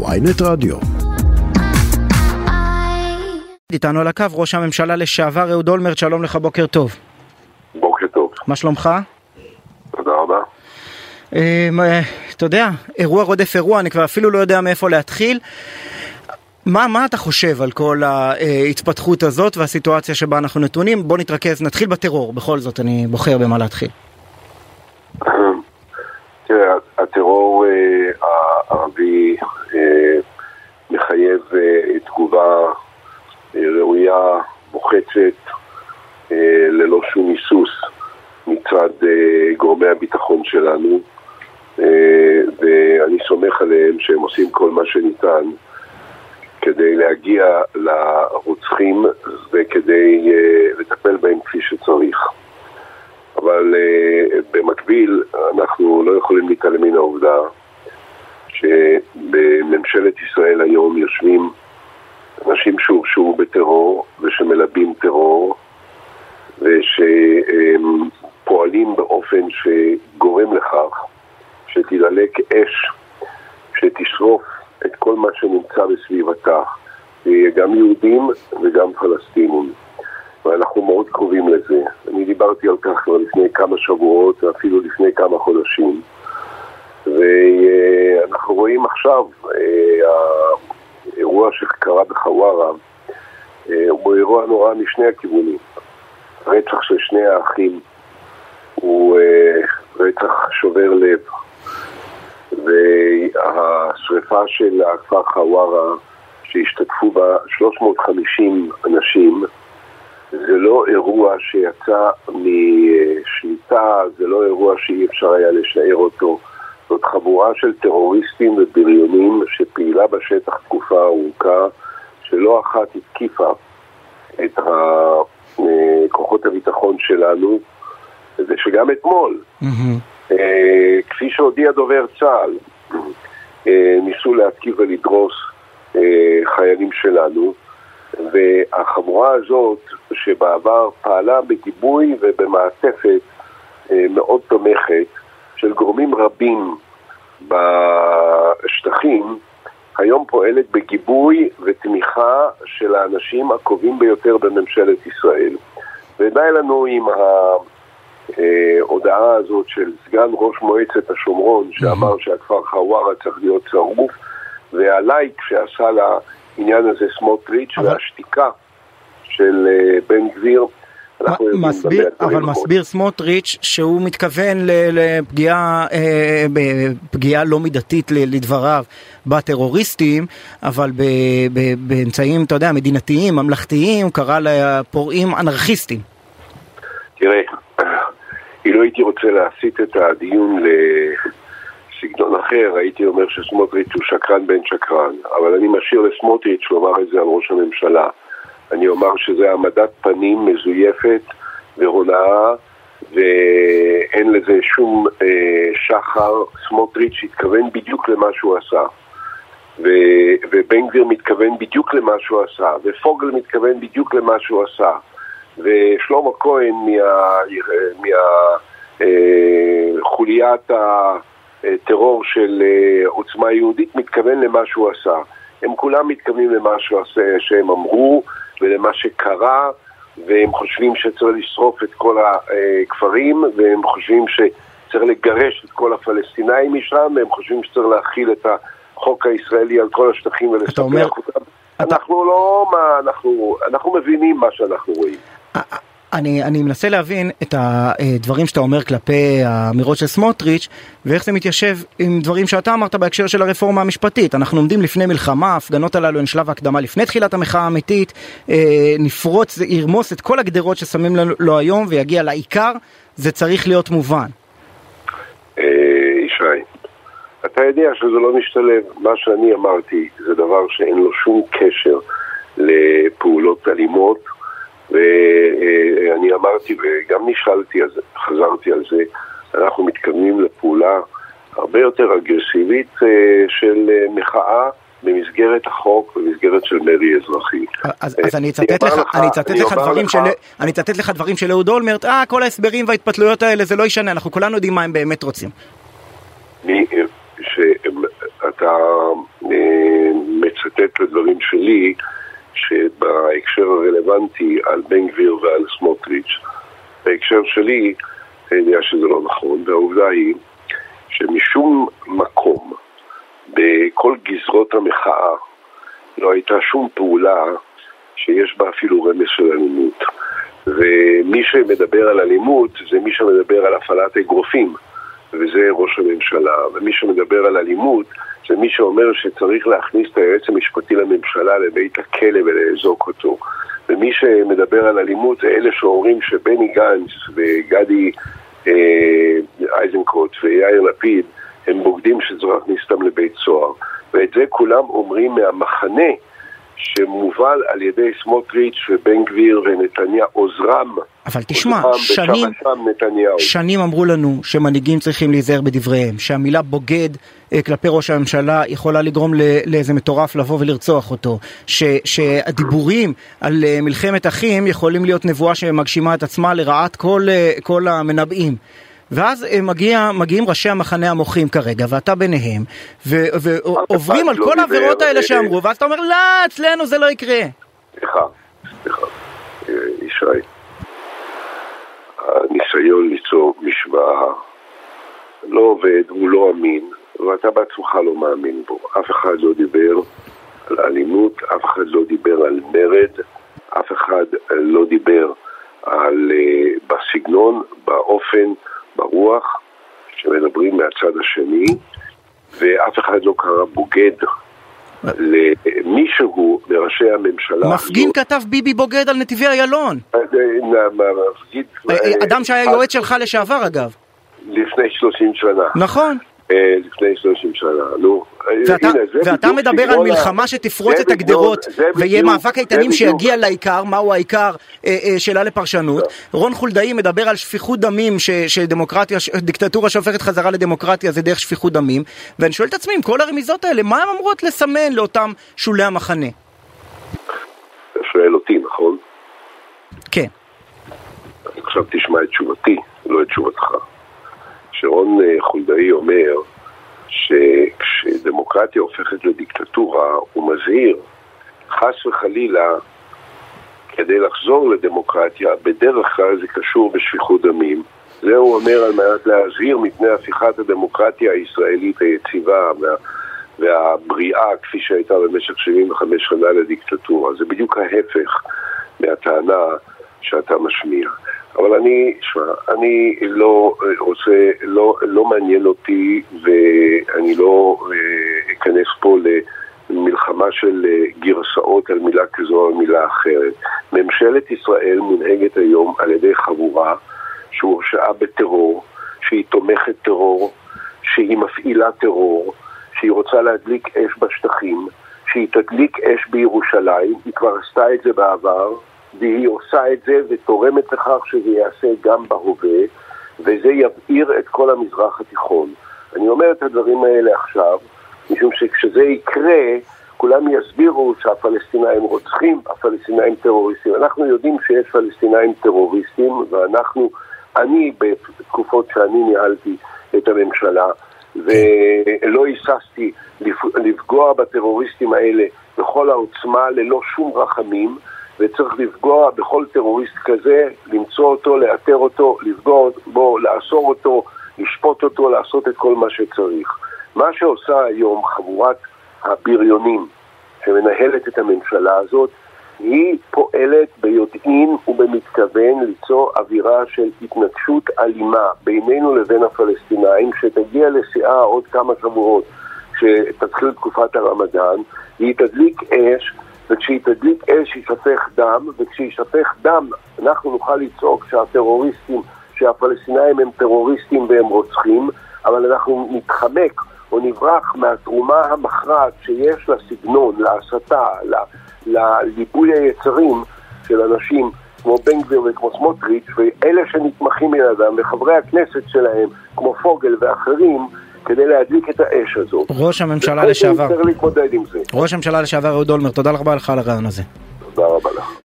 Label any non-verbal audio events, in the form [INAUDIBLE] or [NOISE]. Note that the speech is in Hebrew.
ויינט רדיו. איתנו על הקו ראש הממשלה לשעבר אהוד אולמרט, שלום לך, בוקר טוב. בוקר טוב. מה שלומך? תודה רבה. אה, מה, אתה יודע, אירוע רודף אירוע, אני כבר אפילו לא יודע מאיפה להתחיל. מה, מה אתה חושב על כל ההתפתחות הזאת והסיטואציה שבה אנחנו נתונים? בוא נתרכז, נתחיל בטרור, בכל זאת אני בוחר במה להתחיל. תראה, הטרור אה, הערבי אה, מחייב אה, תגובה אה, ראויה, מוחצת, אה, ללא שום היסוס מצד אה, גורמי הביטחון שלנו, אה, ואני סומך עליהם שהם עושים כל מה שניתן כדי להגיע לרוצחים וכדי אה, לטפל בהם כפי שצריך. אבל במקביל אנחנו לא יכולים להתעלם מן העובדה שבממשלת ישראל היום יושבים אנשים שהורשעו בטרור ושמלבים טרור ושפועלים באופן שגורם לכך שתדלק אש שתשרוף את כל מה שנמצא בסביבתה, גם יהודים וגם פלסטינים. ואנחנו מאוד קרובים לזה. אני דיברתי על כך כבר לפני כמה שבועות, אפילו לפני כמה חודשים. ואנחנו רואים עכשיו, האירוע שקרה בחווארה הוא אירוע נורא משני הכיוונים. הרצח של שני האחים הוא רצח שובר לב. והשריפה של הכפר חווארה, שהשתתפו בה 350 אנשים, זה לא אירוע שיצא משליטה, זה לא אירוע שאי אפשר היה לשער אותו. זאת חבורה של טרוריסטים ובריונים שפעילה בשטח תקופה ארוכה, שלא אחת התקיפה את כוחות הביטחון שלנו, ושגם אתמול, mm-hmm. כפי שהודיע דובר צה"ל, ניסו להתקיף ולדרוס חיילים שלנו. והחבורה הזאת, שבעבר פעלה בגיבוי ובמעטפת מאוד תומכת של גורמים רבים בשטחים, היום פועלת בגיבוי ותמיכה של האנשים הקרובים ביותר בממשלת ישראל. ודי לנו עם ההודעה הזאת של סגן ראש מועצת השומרון, שאמר שהכפר חווארה צריך להיות שרוף, והלייק שעשה לה העניין הזה סמוטריץ'. והשתיקה של uh, בן גביר. מסביר, אבל מסביר סמוטריץ' שהוא מתכוון לפגיעה אה, פגיעה לא מידתית לדבריו בטרוריסטים, אבל ב, ב, באמצעים, אתה יודע, מדינתיים, ממלכתיים, הוא קרא לפורעים אנרכיסטים. תראה, [CLEARS THROAT] לא הייתי רוצה להסיט את הדיון ל... בסגנון אחר הייתי אומר שסמוטריץ' הוא שקרן בן שקרן, אבל אני משאיר לסמוטריץ' לומר את זה על ראש הממשלה. אני אומר שזה העמדת פנים מזויפת והונאה ואין לזה שום אה, שחר. סמוטריץ' התכוון בדיוק למה שהוא עשה. ו- ובן גביר מתכוון בדיוק למה שהוא עשה, ופוגל מתכוון בדיוק למה שהוא עשה, ושלמה כהן מהחוליית מה, אה, טרור של עוצמה יהודית מתכוון למה שהוא עשה. הם כולם מתכוונים למה שהם אמרו ולמה שקרה והם חושבים שצריך לשרוף את כל הכפרים והם חושבים שצריך לגרש את כל הפלסטינאים משם והם חושבים שצריך להכיל את החוק הישראלי על כל השטחים ולספח אומר... אותם. אנחנו לא מה, אנחנו, אנחנו מבינים מה שאנחנו רואים. אני, אני מנסה להבין את הדברים שאתה אומר כלפי האמירות של סמוטריץ' ואיך זה מתיישב עם דברים שאתה אמרת בהקשר של הרפורמה המשפטית. אנחנו עומדים לפני מלחמה, ההפגנות הללו הן שלב ההקדמה לפני תחילת המחאה האמיתית, אה, נפרוץ, ירמוס את כל הגדרות ששמים לו היום ויגיע לעיקר, זה צריך להיות מובן. אה, ישי, אתה יודע שזה לא משתלב. מה שאני אמרתי זה דבר שאין לו שום קשר לפעולות אלימות. ואני אמרתי וגם נשאלתי, אז חזרתי על זה, אנחנו מתכוונים לפעולה הרבה יותר אגרסיבית של מחאה במסגרת החוק, במסגרת של מרי אזרחי. אז, אז אני אצטט לך, לך, אני אצטט לך דברים של, אני אצטט לך דברים של אהוד אולמרט, אה, כל ההסברים וההתפתלויות האלה זה לא ישנה, אנחנו כולנו יודעים מה הם באמת רוצים. מי, שאתה שלי, שבהקשר הרלוונטי על בן גביר ועל סמוטריץ', בהקשר שלי, אני יודע שזה לא נכון, והעובדה היא שמשום מקום, בכל גזרות המחאה, לא הייתה שום פעולה שיש בה אפילו רמז של אלימות. ומי שמדבר על אלימות זה מי שמדבר על הפעלת אגרופים, וזה ראש הממשלה. ומי שמדבר על אלימות זה מי שאומר שצריך להכניס את היועץ המשפטי לממשלה לבית הכלא ולאזוק אותו. ומי שמדבר על אלימות זה אלה שאומרים שבני גנץ וגדי אה, איזנקוט ויאיר לפיד הם בוגדים שצריך להכניס אותם לבית סוהר. ואת זה כולם אומרים מהמחנה שמובל על ידי סמוטריץ' ובן גביר ונתניה, עוזרם. אבל תשמע, שנים, שנים אמרו לנו שמנהיגים צריכים להיזהר בדבריהם, שהמילה בוגד אה, כלפי ראש הממשלה יכולה לגרום לאיזה מטורף לבוא ולרצוח אותו, ש, שהדיבורים על אה, מלחמת אחים יכולים להיות נבואה שמגשימה את עצמה לרעת כל, אה, כל המנבאים. ואז אה, מגיע, מגיעים ראשי המחנה המוחים כרגע, ואתה ביניהם, ועוברים על לא כל העבירות האלה שאמרו, ואז אתה אומר, לא, אצלנו זה לא יקרה. סליחה, סליחה, אה, ישי. הניסיון ליצור משוואה לא עובד, הוא לא אמין, ואתה בעצמך לא מאמין בו. אף אחד לא דיבר על אלימות, אף אחד לא דיבר על מרד, אף אחד לא דיבר על, בסגנון, באופן, ברוח, שמדברים מהצד השני, ואף אחד לא קרא בוגד למישהו מראשי הממשלה. מפגין כתב ביבי בוגד על נתיבי איילון. אה, אה, אדם שהיה יועץ שלך לשעבר אגב. לפני 30 שנה. נכון. אה, לפני 30 שנה, נו. ואתה, ואתה מדבר על מלחמה שתפרוץ את הגדרות ויהיה מאבק איתנים שיגיע לעיקר, מהו העיקר? אה, אה, שאלה לפרשנות. רון חולדאי מדבר על שפיכות דמים, שדמוקרטיה, דיקטטורה שהופכת חזרה לדמוקרטיה זה דרך שפיכות דמים, ואני שואל את עצמי, עם כל הרמיזות האלה, מה הן אמורות לסמן לאותם שולי המחנה? אתה שואל אותי, נכון? כן. עכשיו תשמע את תשובתי, לא את תשובתך. שרון אה, חולדאי אומר שכשדמוקרטיה הופכת לדיקטטורה, הוא מזהיר, חס וחלילה, כדי לחזור לדמוקרטיה, בדרך כלל זה קשור בשפיכות דמים. זה הוא אומר על מנת להזהיר מפני הפיכת הדמוקרטיה הישראלית היציבה וה, והבריאה כפי שהייתה במשך 75 שנה לדיקטטורה. זה בדיוק ההפך מהטענה שאתה משמיע. אבל אני, שמע, אני לא רוצה, לא, לא מעניין אותי ואני לא אה, אכנס פה למלחמה של אה, גרסאות על מילה כזו או מילה אחרת. ממשלת ישראל מונהגת היום על ידי חבורה שהורשעה בטרור, שהיא תומכת טרור, שהיא מפעילה טרור, שהיא רוצה להדליק אש בשטחים, שהיא תדליק אש בירושלים, היא כבר עשתה את זה בעבר, והיא עושה את זה ותורמת לכך שזה ייעשה גם בהווה, וזה יבעיר את כל המזרח התיכון. אני אומר את הדברים האלה עכשיו, משום שכשזה יקרה, כולם יסבירו שהפלסטינאים רוצחים, הפלסטינאים טרוריסטים. אנחנו יודעים שיש פלסטינאים טרוריסטים, ואנחנו, אני בתקופות שאני ניהלתי את הממשלה, ולא היססתי לפגוע בטרוריסטים האלה בכל העוצמה, ללא שום רחמים. וצריך לפגוע בכל טרוריסט כזה, למצוא אותו, לאתר אותו, לפגוע בו, לאסור אותו, לשפוט אותו, לעשות את כל מה שצריך. מה שעושה היום חבורת הבריונים שמנהלת את הממשלה הזאת, היא פועלת ביודעין ובמתכוון ליצור אווירה של התנגשות אלימה בינינו לבין הפלסטינאים, שתגיע לשיאה עוד כמה שבועות, שתתחיל תקופת הרמדאן, והיא תדליק אש וכשהיא תדליק אש יישפך דם, וכשישפך דם אנחנו נוכל לצעוק שהטרוריסטים, שהפלסטינאים הם טרוריסטים והם רוצחים, אבל אנחנו נתחמק או נברח מהתרומה המכרעת שיש לסגנון, להסתה, לליבוי היצרים של אנשים כמו בן גביר וכמו סמוטריץ', ואלה שנתמכים בידם, וחברי הכנסת שלהם, כמו פוגל ואחרים, כדי להדליק את האש הזאת. ראש הממשלה לשעבר. ראש הממשלה לשעבר אהוד אולמרט, תודה רבה לך על הרעיון הזה. תודה רבה לך.